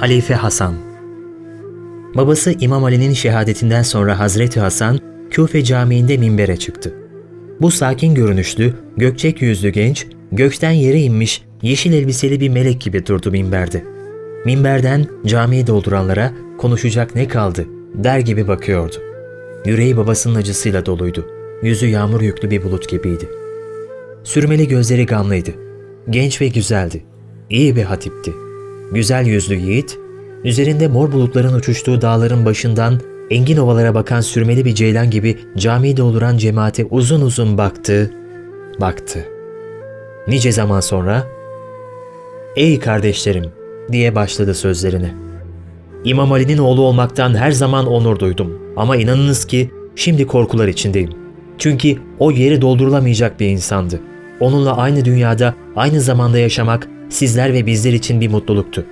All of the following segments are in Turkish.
Halife Hasan Babası İmam Ali'nin şehadetinden sonra Hazreti Hasan, Küfe Camii'nde minbere çıktı. Bu sakin görünüşlü, gökçek yüzlü genç, gökten yere inmiş, yeşil elbiseli bir melek gibi durdu minberde. Minberden camiyi dolduranlara konuşacak ne kaldı der gibi bakıyordu. Yüreği babasının acısıyla doluydu. Yüzü yağmur yüklü bir bulut gibiydi. Sürmeli gözleri gamlıydı. Genç ve güzeldi. İyi bir hatipti. Güzel yüzlü yiğit, üzerinde mor bulutların uçuştuğu dağların başından engin ovalara bakan sürmeli bir ceylan gibi camiyi dolduran cemaate uzun uzun baktı, baktı. Nice zaman sonra, ''Ey kardeşlerim!'' diye başladı sözlerine. İmam Ali'nin oğlu olmaktan her zaman onur duydum ama inanınız ki şimdi korkular içindeyim. Çünkü o yeri doldurulamayacak bir insandı. Onunla aynı dünyada, aynı zamanda yaşamak sizler ve bizler için bir mutluluktu.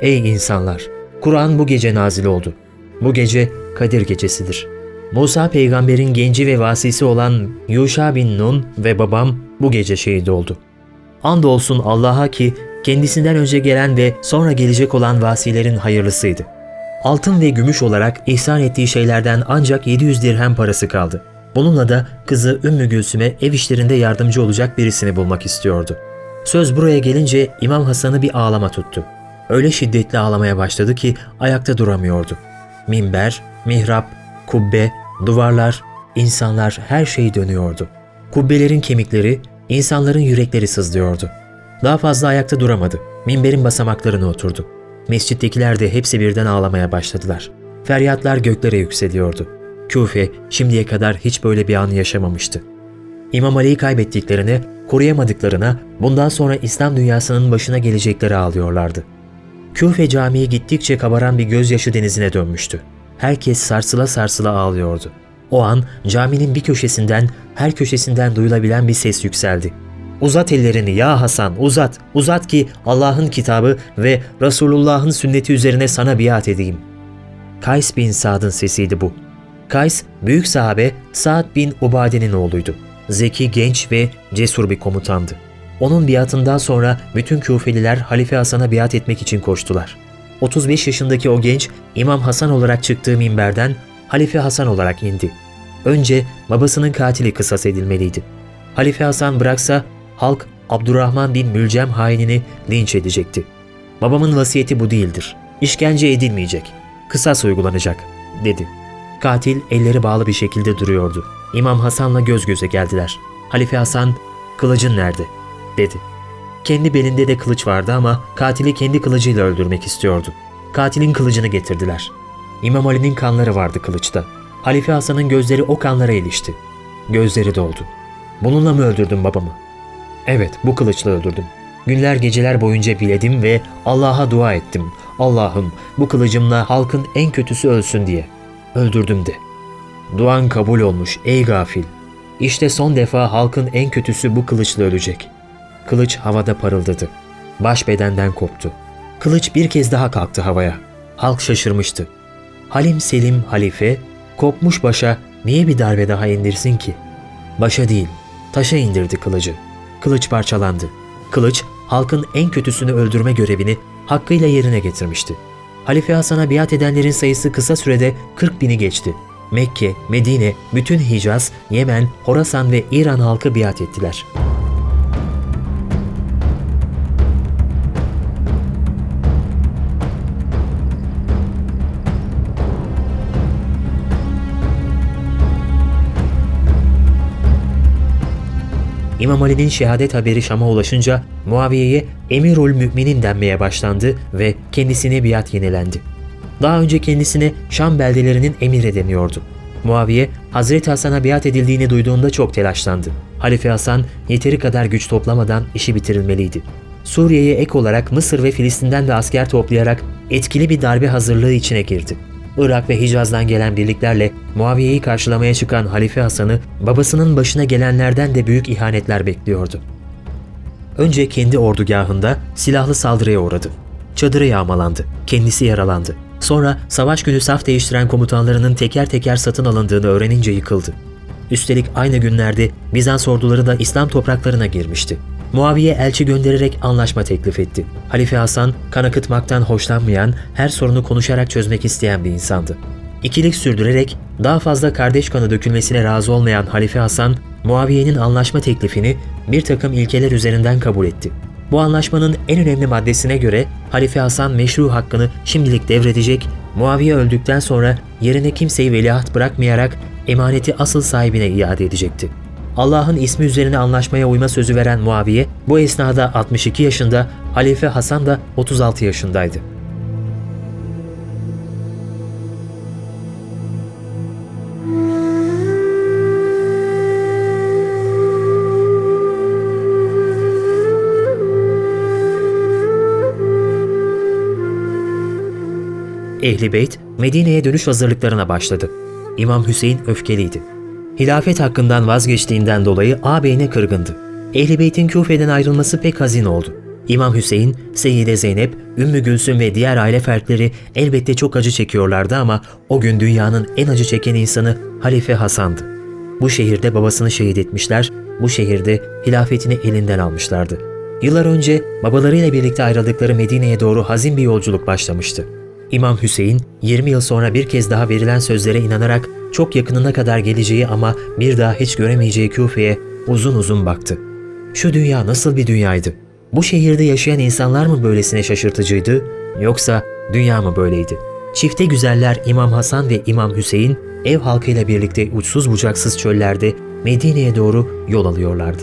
Ey insanlar! Kur'an bu gece nazil oldu. Bu gece Kadir gecesidir. Musa peygamberin genci ve vasisi olan Yuşa bin Nun ve babam bu gece şehit oldu. Andolsun Allah'a ki kendisinden önce gelen ve sonra gelecek olan vasilerin hayırlısıydı. Altın ve gümüş olarak ihsan ettiği şeylerden ancak 700 dirhem parası kaldı. Bununla da kızı Ümmü Gülsüm'e ev işlerinde yardımcı olacak birisini bulmak istiyordu. Söz buraya gelince İmam Hasan'ı bir ağlama tuttu. Öyle şiddetli ağlamaya başladı ki ayakta duramıyordu. Minber, mihrap, kubbe, duvarlar, insanlar her şey dönüyordu. Kubbelerin kemikleri, insanların yürekleri sızlıyordu. Daha fazla ayakta duramadı. Minberin basamaklarına oturdu. Mescittekiler de hepsi birden ağlamaya başladılar. Feryatlar göklere yükseliyordu. Küfe şimdiye kadar hiç böyle bir an yaşamamıştı. İmam Ali'yi kaybettiklerine, koruyamadıklarına, bundan sonra İslam dünyasının başına gelecekleri ağlıyorlardı. Küfe Camii gittikçe kabaran bir gözyaşı denizine dönmüştü. Herkes sarsıla sarsıla ağlıyordu. O an caminin bir köşesinden, her köşesinden duyulabilen bir ses yükseldi. Uzat ellerini ya Hasan uzat, uzat ki Allah'ın kitabı ve Resulullah'ın sünneti üzerine sana biat edeyim. Kays bin Sa'd'ın sesiydi bu. Kays, büyük sahabe Sa'd bin Ubade'nin oğluydu. Zeki, genç ve cesur bir komutandı. Onun biatından sonra bütün Küfeliler Halife Hasan'a biat etmek için koştular. 35 yaşındaki o genç İmam Hasan olarak çıktığı minberden Halife Hasan olarak indi. Önce babasının katili kısas edilmeliydi. Halife Hasan bıraksa halk Abdurrahman bin Mülcem hainini linç edecekti. Babamın vasiyeti bu değildir. İşkence edilmeyecek. Kısas uygulanacak, dedi. Katil elleri bağlı bir şekilde duruyordu. İmam Hasan'la göz göze geldiler. Halife Hasan, kılıcın nerede? dedi. Kendi belinde de kılıç vardı ama katili kendi kılıcıyla öldürmek istiyordu. Katilin kılıcını getirdiler. İmam Ali'nin kanları vardı kılıçta. Halife Hasan'ın gözleri o kanlara ilişti. Gözleri doldu. Bununla mı öldürdün babamı? Evet, bu kılıçla öldürdüm. Günler geceler boyunca biledim ve Allah'a dua ettim. Allah'ım bu kılıcımla halkın en kötüsü ölsün diye. Öldürdüm de. Duan kabul olmuş ey gafil. İşte son defa halkın en kötüsü bu kılıçla ölecek. Kılıç havada parıldadı. Baş bedenden koptu. Kılıç bir kez daha kalktı havaya. Halk şaşırmıştı. Halim Selim halife, kopmuş başa niye bir darbe daha indirsin ki? Başa değil, taşa indirdi kılıcı. Kılıç parçalandı. Kılıç, halkın en kötüsünü öldürme görevini hakkıyla yerine getirmişti. Halife Hasan'a biat edenlerin sayısı kısa sürede 40 bini geçti. Mekke, Medine, bütün Hicaz, Yemen, Horasan ve İran halkı biat ettiler.'' İmam Ali'nin şehadet haberi Şam'a ulaşınca Muaviye'ye Emirul Müminin denmeye başlandı ve kendisine biat yenilendi. Daha önce kendisine Şam beldelerinin emiri deniyordu. Muaviye, Hazreti Hasan'a biat edildiğini duyduğunda çok telaşlandı. Halife Hasan yeteri kadar güç toplamadan işi bitirilmeliydi. Suriye'ye ek olarak Mısır ve Filistin'den de asker toplayarak etkili bir darbe hazırlığı içine girdi. Irak ve Hicaz'dan gelen birliklerle Muaviye'yi karşılamaya çıkan Halife Hasan'ı babasının başına gelenlerden de büyük ihanetler bekliyordu. Önce kendi ordugahında silahlı saldırıya uğradı. Çadırı yağmalandı, kendisi yaralandı. Sonra savaş günü saf değiştiren komutanlarının teker teker satın alındığını öğrenince yıkıldı. Üstelik aynı günlerde Bizans orduları da İslam topraklarına girmişti. Muaviye elçi göndererek anlaşma teklif etti. Halife Hasan kan akıtmaktan hoşlanmayan, her sorunu konuşarak çözmek isteyen bir insandı. İkilik sürdürerek daha fazla kardeş kanı dökülmesine razı olmayan Halife Hasan, Muaviye'nin anlaşma teklifini bir takım ilkeler üzerinden kabul etti. Bu anlaşmanın en önemli maddesine göre Halife Hasan meşru hakkını şimdilik devredecek, Muaviye öldükten sonra yerine kimseyi veliaht bırakmayarak emaneti asıl sahibine iade edecekti. Allah'ın ismi üzerine anlaşmaya uyma sözü veren Muaviye bu esnada 62 yaşında, Halife Hasan da 36 yaşındaydı. Ehli Beyt Medine'ye dönüş hazırlıklarına başladı. İmam Hüseyin öfkeliydi. Hilafet hakkından vazgeçtiğinden dolayı ağabeyine kırgındı. Ehli Beyt'in Küfe'den ayrılması pek hazin oldu. İmam Hüseyin, Seyyide Zeynep, Ümmü Gülsüm ve diğer aile fertleri elbette çok acı çekiyorlardı ama o gün dünyanın en acı çeken insanı Halife Hasan'dı. Bu şehirde babasını şehit etmişler, bu şehirde hilafetini elinden almışlardı. Yıllar önce babalarıyla birlikte ayrıldıkları Medine'ye doğru hazin bir yolculuk başlamıştı. İmam Hüseyin 20 yıl sonra bir kez daha verilen sözlere inanarak çok yakınına kadar geleceği ama bir daha hiç göremeyeceği Küfe'ye uzun uzun baktı. Şu dünya nasıl bir dünyaydı? Bu şehirde yaşayan insanlar mı böylesine şaşırtıcıydı yoksa dünya mı böyleydi? Çifte güzeller İmam Hasan ve İmam Hüseyin ev halkıyla birlikte uçsuz bucaksız çöllerde Medine'ye doğru yol alıyorlardı.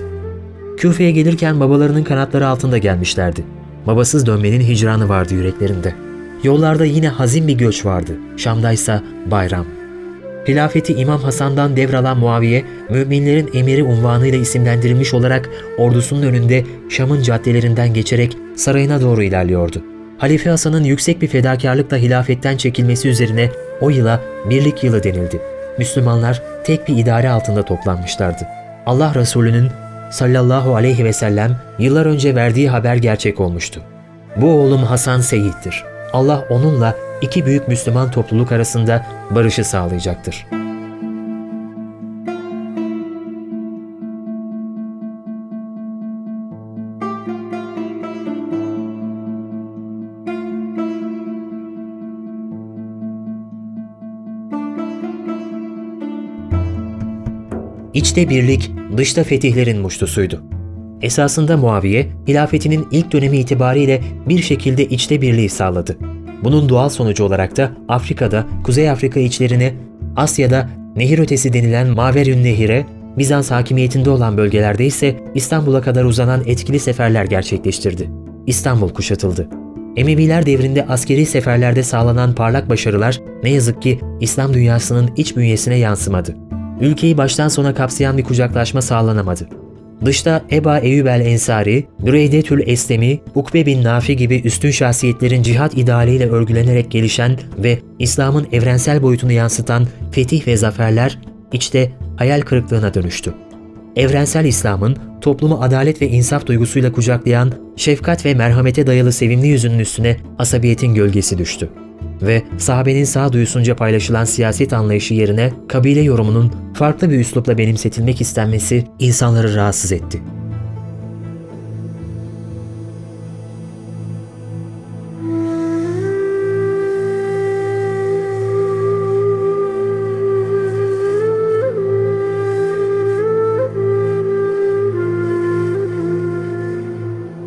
Küfe'ye gelirken babalarının kanatları altında gelmişlerdi. Babasız dönmenin hicranı vardı yüreklerinde. Yollarda yine hazin bir göç vardı. Şam'daysa bayram. Hilafeti İmam Hasan'dan devralan Muaviye, müminlerin emiri unvanıyla isimlendirilmiş olarak ordusunun önünde Şam'ın caddelerinden geçerek sarayına doğru ilerliyordu. Halife Hasan'ın yüksek bir fedakarlıkla hilafetten çekilmesi üzerine o yıla birlik yılı denildi. Müslümanlar tek bir idare altında toplanmışlardı. Allah Resulü'nün sallallahu aleyhi ve sellem yıllar önce verdiği haber gerçek olmuştu. Bu oğlum Hasan Seyit'tir. Allah onunla iki büyük Müslüman topluluk arasında barışı sağlayacaktır. İçte birlik, dışta fetihlerin muştusuydu. Esasında Muaviye, hilafetinin ilk dönemi itibariyle bir şekilde içte birliği sağladı. Bunun doğal sonucu olarak da Afrika'da, Kuzey Afrika içlerine, Asya'da nehir ötesi denilen Maverün Nehir'e, Bizans hakimiyetinde olan bölgelerde ise İstanbul'a kadar uzanan etkili seferler gerçekleştirdi. İstanbul kuşatıldı. Emeviler devrinde askeri seferlerde sağlanan parlak başarılar ne yazık ki İslam dünyasının iç bünyesine yansımadı. Ülkeyi baştan sona kapsayan bir kucaklaşma sağlanamadı. Dışta Eba Eyyub el-Ensari, Büreydetül Eslemi, Ukbe bin Nafi gibi üstün şahsiyetlerin cihat idealiyle örgülenerek gelişen ve İslam'ın evrensel boyutunu yansıtan fetih ve zaferler içte hayal kırıklığına dönüştü. Evrensel İslam'ın toplumu adalet ve insaf duygusuyla kucaklayan, şefkat ve merhamete dayalı sevimli yüzünün üstüne asabiyetin gölgesi düştü ve sahabenin sağduyusunca paylaşılan siyaset anlayışı yerine kabile yorumunun farklı bir üslupla benimsetilmek istenmesi insanları rahatsız etti.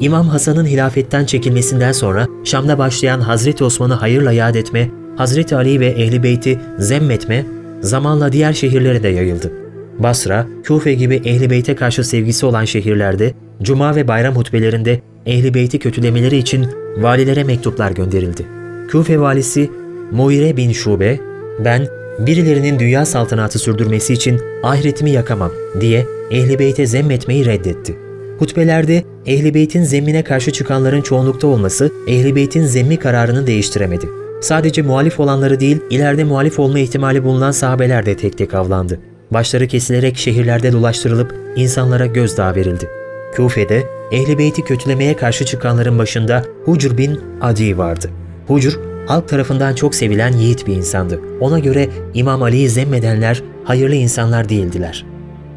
İmam Hasan'ın hilafetten çekilmesinden sonra Şam'da başlayan Hazreti Osman'ı hayırla yad etme, Hazreti Ali ve Ehli Beyt'i zemmetme zamanla diğer şehirlere de yayıldı. Basra, Küfe gibi Ehli Beyt'e karşı sevgisi olan şehirlerde cuma ve bayram hutbelerinde Ehli Beyt'i kötülemeleri için valilere mektuplar gönderildi. Küfe valisi Muire bin Şube, ben birilerinin dünya saltanatı sürdürmesi için ahiretimi yakamam diye Ehli Beyt'e zemmetmeyi reddetti. Hutbelerde Ehli Beyt'in zemmine karşı çıkanların çoğunlukta olması Ehli Beyt'in zemmi kararını değiştiremedi. Sadece muhalif olanları değil, ileride muhalif olma ihtimali bulunan sahabeler de tek tek avlandı. Başları kesilerek şehirlerde dolaştırılıp insanlara gözdağı verildi. Kufe'de Ehli Beyt'i kötülemeye karşı çıkanların başında Hucr bin Adi vardı. Hucr, halk tarafından çok sevilen yiğit bir insandı. Ona göre İmam Ali'yi zemmedenler hayırlı insanlar değildiler.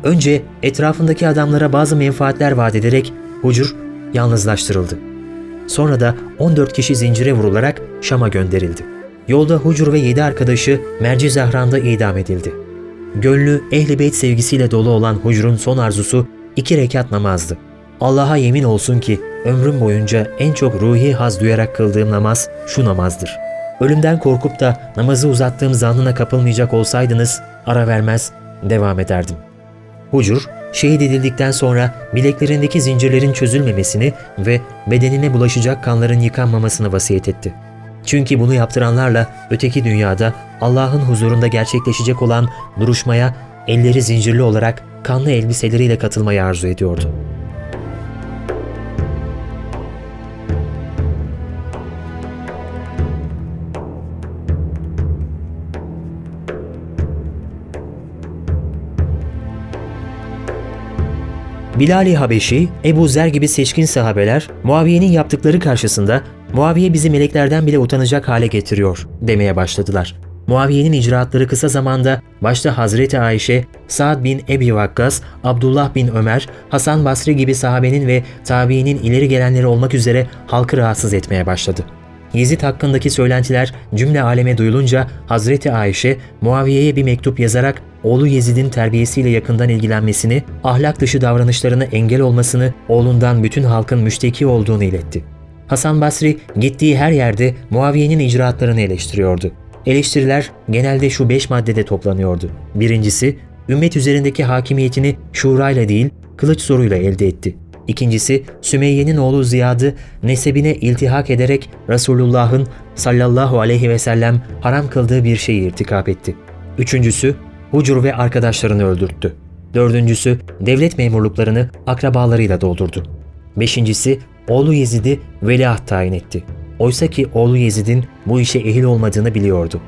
Önce etrafındaki adamlara bazı menfaatler vaat ederek Hucur yalnızlaştırıldı. Sonra da 14 kişi zincire vurularak Şam'a gönderildi. Yolda Hucur ve 7 arkadaşı Merci Zahran'da idam edildi. Gönlü ehl beyt sevgisiyle dolu olan Hucur'un son arzusu iki rekat namazdı. Allah'a yemin olsun ki ömrüm boyunca en çok ruhi haz duyarak kıldığım namaz şu namazdır. Ölümden korkup da namazı uzattığım zannına kapılmayacak olsaydınız ara vermez devam ederdim. Hucur, şehit edildikten sonra bileklerindeki zincirlerin çözülmemesini ve bedenine bulaşacak kanların yıkanmamasını vasiyet etti. Çünkü bunu yaptıranlarla öteki dünyada Allah'ın huzurunda gerçekleşecek olan duruşmaya elleri zincirli olarak kanlı elbiseleriyle katılmayı arzu ediyordu. Bilal-i Habeşi, Ebu Zer gibi seçkin sahabeler Muaviye'nin yaptıkları karşısında Muaviye bizi meleklerden bile utanacak hale getiriyor demeye başladılar. Muaviye'nin icraatları kısa zamanda başta Hazreti Ayşe, Sa'd bin Ebi Vakkas, Abdullah bin Ömer, Hasan Basri gibi sahabenin ve tabiinin ileri gelenleri olmak üzere halkı rahatsız etmeye başladı. Yezid hakkındaki söylentiler cümle aleme duyulunca Hazreti Ayşe, Muaviye'ye bir mektup yazarak oğlu Yezid'in terbiyesiyle yakından ilgilenmesini, ahlak dışı davranışlarına engel olmasını, oğlundan bütün halkın müşteki olduğunu iletti. Hasan Basri gittiği her yerde Muaviye'nin icraatlarını eleştiriyordu. Eleştiriler genelde şu beş maddede toplanıyordu. Birincisi, ümmet üzerindeki hakimiyetini şurayla değil, kılıç zoruyla elde etti. İkincisi, Sümeyye'nin oğlu Ziyad'ı nesebine iltihak ederek Resulullah'ın sallallahu aleyhi ve sellem haram kıldığı bir şeyi irtikap etti. Üçüncüsü, Hucur ve arkadaşlarını öldürttü. Dördüncüsü, devlet memurluklarını akrabalarıyla doldurdu. Beşincisi, oğlu Yezid'i veliaht tayin etti. Oysa ki oğlu Yezid'in bu işe ehil olmadığını biliyordu.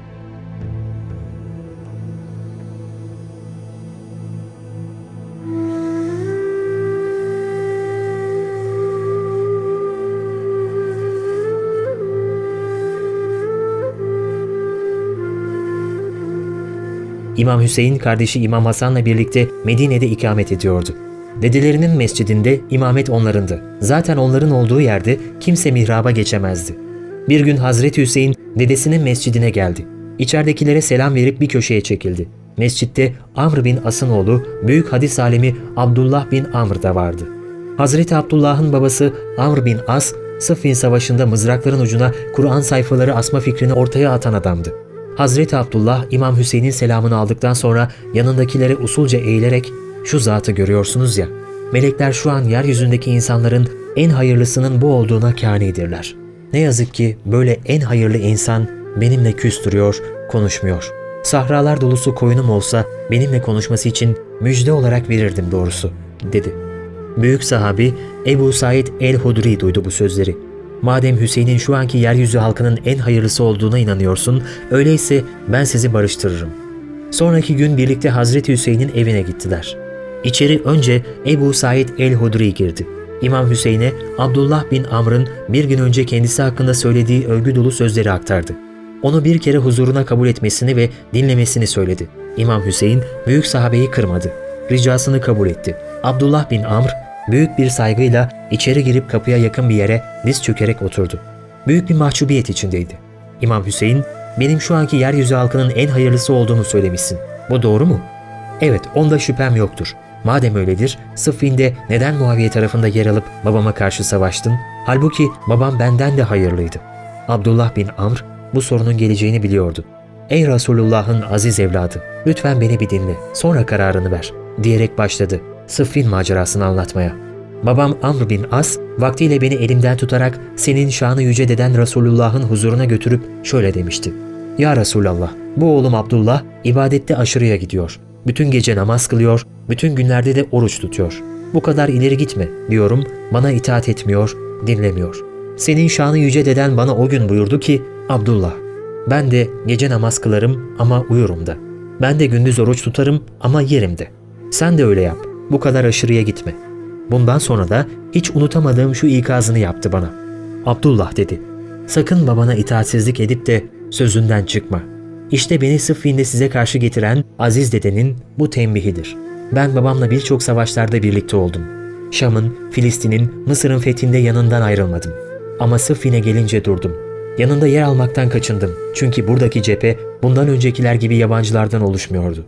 İmam Hüseyin kardeşi İmam Hasan'la birlikte Medine'de ikamet ediyordu. Dedelerinin mescidinde imamet onlarındı. Zaten onların olduğu yerde kimse mihraba geçemezdi. Bir gün Hazreti Hüseyin dedesinin mescidine geldi. İçeridekilere selam verip bir köşeye çekildi. Mescitte Amr bin As'ın oğlu, büyük hadis alemi Abdullah bin Amr da vardı. Hazreti Abdullah'ın babası Amr bin As, Sıffin Savaşı'nda mızrakların ucuna Kur'an sayfaları asma fikrini ortaya atan adamdı. Hazreti Abdullah İmam Hüseyin'in selamını aldıktan sonra yanındakilere usulca eğilerek şu zatı görüyorsunuz ya, melekler şu an yeryüzündeki insanların en hayırlısının bu olduğuna kânidirler. Ne yazık ki böyle en hayırlı insan benimle küstürüyor, konuşmuyor. Sahralar dolusu koyunum olsa benimle konuşması için müjde olarak verirdim doğrusu, dedi. Büyük sahabi Ebu Said el-Hudri duydu bu sözleri. Madem Hüseyin'in şu anki yeryüzü halkının en hayırlısı olduğuna inanıyorsun, öyleyse ben sizi barıştırırım. Sonraki gün birlikte Hazreti Hüseyin'in evine gittiler. İçeri önce Ebu Said el-Hudri girdi. İmam Hüseyin'e Abdullah bin Amr'ın bir gün önce kendisi hakkında söylediği övgü dolu sözleri aktardı. Onu bir kere huzuruna kabul etmesini ve dinlemesini söyledi. İmam Hüseyin büyük sahabeyi kırmadı. Ricasını kabul etti. Abdullah bin Amr büyük bir saygıyla içeri girip kapıya yakın bir yere diz çökerek oturdu. Büyük bir mahcubiyet içindeydi. İmam Hüseyin, benim şu anki yeryüzü halkının en hayırlısı olduğunu söylemişsin. Bu doğru mu? Evet, onda şüphem yoktur. Madem öyledir, Sıffin'de neden Muaviye tarafında yer alıp babama karşı savaştın? Halbuki babam benden de hayırlıydı. Abdullah bin Amr bu sorunun geleceğini biliyordu. Ey Resulullah'ın aziz evladı, lütfen beni bir dinle, sonra kararını ver, diyerek başladı. Sıffin macerasını anlatmaya. Babam Amr bin As, vaktiyle beni elimden tutarak senin şanı yüce deden Resulullah'ın huzuruna götürüp şöyle demişti. Ya Resulallah, bu oğlum Abdullah ibadette aşırıya gidiyor. Bütün gece namaz kılıyor, bütün günlerde de oruç tutuyor. Bu kadar ileri gitme diyorum, bana itaat etmiyor, dinlemiyor. Senin şanı yüce deden bana o gün buyurdu ki, Abdullah, ben de gece namaz kılarım ama uyurum da. Ben de gündüz oruç tutarım ama yerim de. Sen de öyle yap. Bu kadar aşırıya gitme. Bundan sonra da hiç unutamadığım şu ikazını yaptı bana. Abdullah dedi. Sakın babana itaatsizlik edip de sözünden çıkma. İşte beni Sıffin'de size karşı getiren Aziz dedenin bu tembihidir. Ben babamla birçok savaşlarda birlikte oldum. Şam'ın, Filistin'in, Mısır'ın fethinde yanından ayrılmadım. Ama Sıffin'e gelince durdum. Yanında yer almaktan kaçındım. Çünkü buradaki cephe bundan öncekiler gibi yabancılardan oluşmuyordu.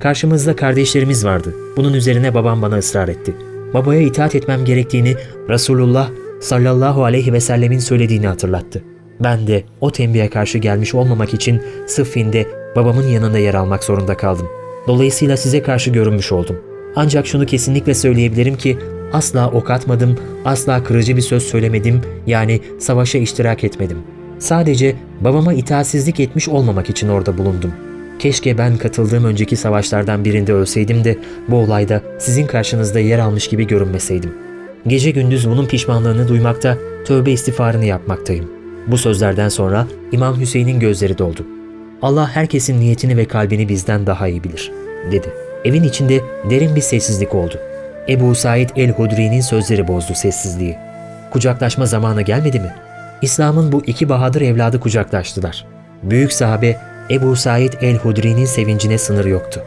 Karşımızda kardeşlerimiz vardı. Bunun üzerine babam bana ısrar etti. Babaya itaat etmem gerektiğini Resulullah sallallahu aleyhi ve sellemin söylediğini hatırlattı. Ben de o tembihe karşı gelmiş olmamak için Sıffin'de babamın yanında yer almak zorunda kaldım. Dolayısıyla size karşı görünmüş oldum. Ancak şunu kesinlikle söyleyebilirim ki asla ok atmadım, asla kırıcı bir söz söylemedim, yani savaşa iştirak etmedim. Sadece babama itaatsizlik etmiş olmamak için orada bulundum. Keşke ben katıldığım önceki savaşlardan birinde ölseydim de bu olayda sizin karşınızda yer almış gibi görünmeseydim. Gece gündüz bunun pişmanlığını duymakta, tövbe istiğfarını yapmaktayım. Bu sözlerden sonra İmam Hüseyin'in gözleri doldu. Allah herkesin niyetini ve kalbini bizden daha iyi bilir, dedi. Evin içinde derin bir sessizlik oldu. Ebu Said el-Hudri'nin sözleri bozdu sessizliği. Kucaklaşma zamanı gelmedi mi? İslam'ın bu iki bahadır evladı kucaklaştılar. Büyük sahabe Ebu Said el-Hudri'nin sevincine sınır yoktu.